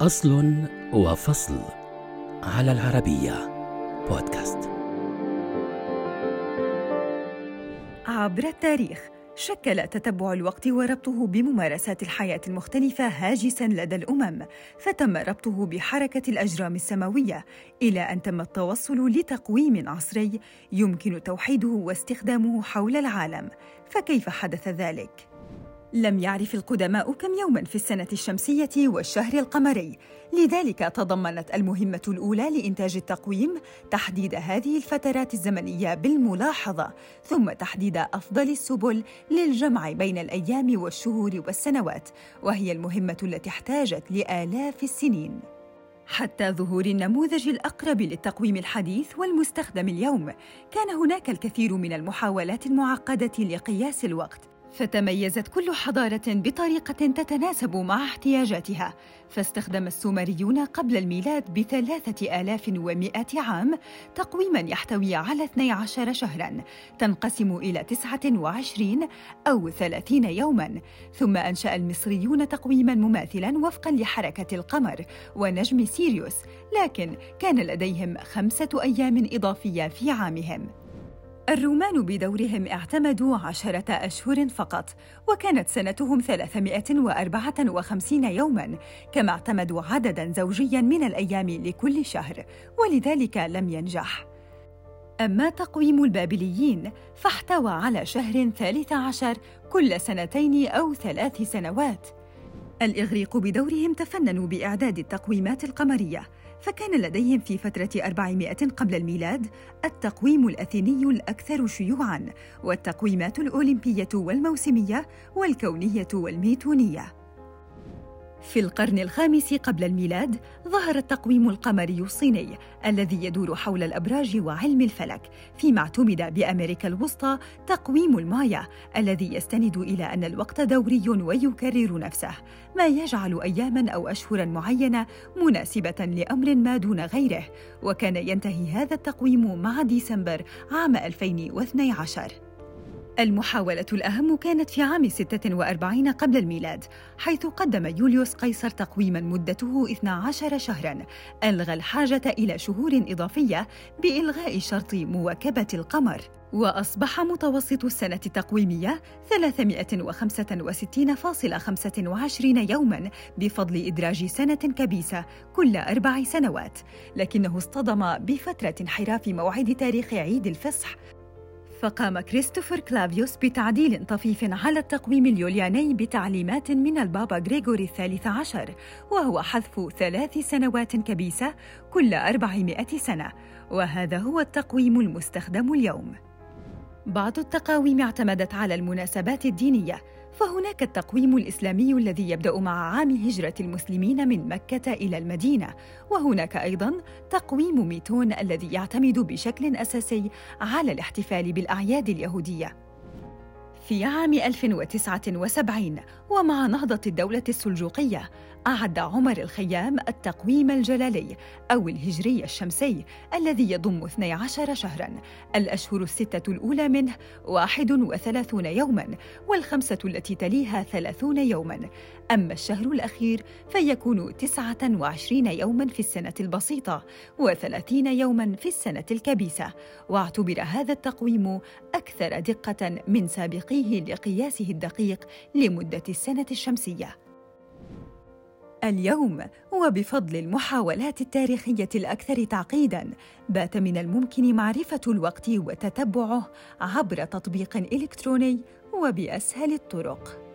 أصل وفصل على العربية بودكاست عبر التاريخ شكل تتبع الوقت وربطه بممارسات الحياة المختلفة هاجساً لدى الأمم، فتم ربطه بحركة الأجرام السماوية، إلى أن تم التوصل لتقويم عصري يمكن توحيده واستخدامه حول العالم، فكيف حدث ذلك؟ لم يعرف القدماء كم يوما في السنة الشمسية والشهر القمري، لذلك تضمنت المهمة الأولى لإنتاج التقويم تحديد هذه الفترات الزمنية بالملاحظة، ثم تحديد أفضل السبل للجمع بين الأيام والشهور والسنوات، وهي المهمة التي احتاجت لآلاف السنين. حتى ظهور النموذج الأقرب للتقويم الحديث والمستخدم اليوم، كان هناك الكثير من المحاولات المعقدة لقياس الوقت، فتميزت كل حضارة بطريقة تتناسب مع احتياجاتها فاستخدم السومريون قبل الميلاد بثلاثة آلاف ومائة عام تقويماً يحتوي على 12 شهراً تنقسم إلى 29 أو 30 يوماً ثم أنشأ المصريون تقويماً مماثلاً وفقاً لحركة القمر ونجم سيريوس لكن كان لديهم خمسة أيام إضافية في عامهم. الرومان بدورهم اعتمدوا عشرة أشهر فقط وكانت سنتهم 354 يوماً كما اعتمدوا عدداً زوجياً من الأيام لكل شهر ولذلك لم ينجح. أما تقويم البابليين فاحتوى على شهر ثالث عشر كل سنتين أو ثلاث سنوات الإغريق بدورهم تفننوا بإعداد التقويمات القمرية فكان لديهم في فترة 400 قبل الميلاد التقويم الأثيني الأكثر شيوعاً والتقويمات الأولمبية والموسمية والكونية والميتونية. في القرن الخامس قبل الميلاد ظهر التقويم القمري الصيني الذي يدور حول الأبراج وعلم الفلك فيما اعتمد بأمريكا الوسطى تقويم المايا الذي يستند إلى أن الوقت دوري ويكرر نفسه ما يجعل اياما أو اشهرا معينة مناسبة لأمر ما دون غيره وكان ينتهي هذا التقويم مع ديسمبر عام 2012 المحاولة الأهم كانت في عام 46 قبل الميلاد حيث قدم يوليوس قيصر تقويما مدته 12 شهرا ألغى الحاجة إلى شهور إضافية بإلغاء شرط مواكبة القمر وأصبح متوسط السنة التقويمية 365.25 يوماً بفضل إدراج سنة كبيسة كل أربع سنوات، لكنه اصطدم بفترة انحراف موعد تاريخ عيد الفصح فقام كريستوفر كلافيوس بتعديل طفيف على التقويم اليولياني بتعليمات من البابا غريغوري الثالث عشر وهو حذف ثلاث سنوات كبيسة كل أربعمائة سنة وهذا هو التقويم المستخدم اليوم. بعض التقاويم اعتمدت على المناسبات الدينية فهناك التقويم الإسلامي الذي يبدأ مع عام هجرة المسلمين من مكة إلى المدينة وهناك أيضا تقويم ميتون الذي يعتمد بشكل أساسي على الاحتفال بالأعياد اليهودية. في عام 1079 ومع نهضة الدولة السلجوقية أعد عمر الخيام التقويم الجلالي أو الهجري الشمسي الذي يضم 12 شهراً. الأشهر الستة الأولى منه 31 يوماً والخمسة التي تليها 30 يوماً. أما الشهر الأخير فيكون 29 يوماً في السنة البسيطة و30 يوماً في السنة الكبيسة. واعتبر هذا التقويم أكثر دقة من سابقيه لقياسه الدقيق لمدة السنة الشمسية. اليوم وبفضل المحاولات التاريخية الأكثر تعقيدا بات من الممكن معرفة الوقت وتتبعه عبر تطبيق إلكتروني وبأسهل الطرق.